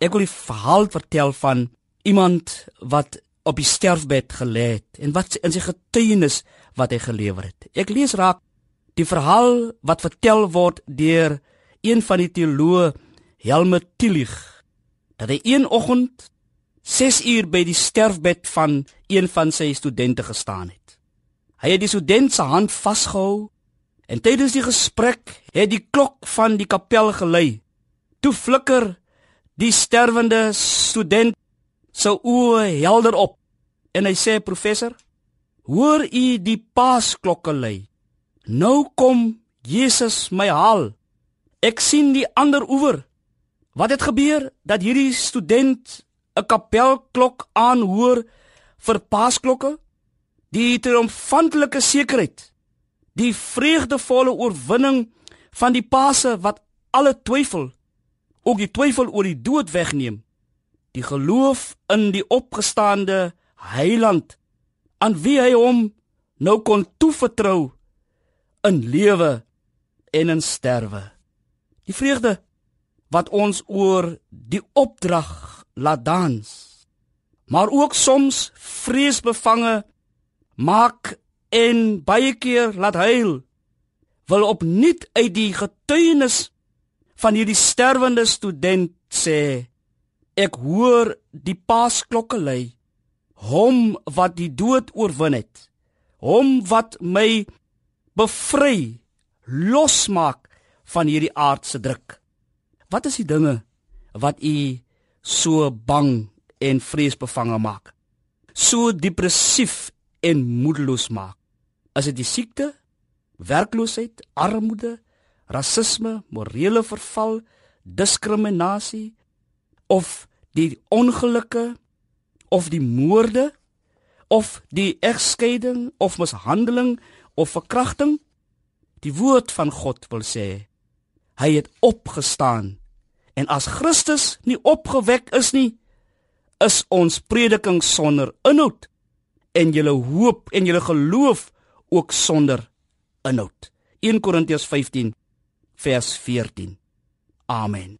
Ek wil 'n verhaal vertel van iemand wat op die sterfbed gelê het en wat in sy getuienis wat hy gelewer het. Ek lees raak die verhaal wat vertel word deur een van die teoloë Helmut Tillich dat hy een oggend 6 uur by die sterfbed van een van sy studente gestaan het. Hy het die student se hand vasgehou en tydens die gesprek het die klok van die kapel gelui. Toe flikker die sterwende student se oë helder op en hy sê professor, hoor u die paasklokke lui? Nou kom Jesus my haal. Ek sien die ander oewer. Wat het gebeur dat hierdie student 'n kapelklok aanhoor vir paasklokke? Die triomfantelike sekerheid, die vreugdevolle oorwinning van die Paase wat alle twyfel, ook die twyfel oor die dood wegneem. Die geloof in die opgestaande Heiland aan wie hy hom nou kon toevertrou in lewe en in sterwe. Die vreugde wat ons oor die opdrag laat dans, maar ook soms vreesbevange maak en baie keer laat huil, wil opnuut uit die getuienis van hierdie sterwende student sê ek hoor die paasklokke lui hom wat die dood oorwin het hom wat my bevry losmaak van hierdie aardse druk. Wat is die dinge wat u so bang en vreesbevange maak? So depressief en moedeloos maak? Is dit die siekte werkloosheid armoede rasisme morele verval diskriminasie of die ongelukke of die moorde of die egskeiding of mishandeling of verkrachting die woord van God wil sê hy het opgestaan. En as Christus nie opgewek is nie is ons prediking sonder inhoud en julle hoop en julle geloof ook sonder inhoud. 1 Korintiërs 15 vers 14 amen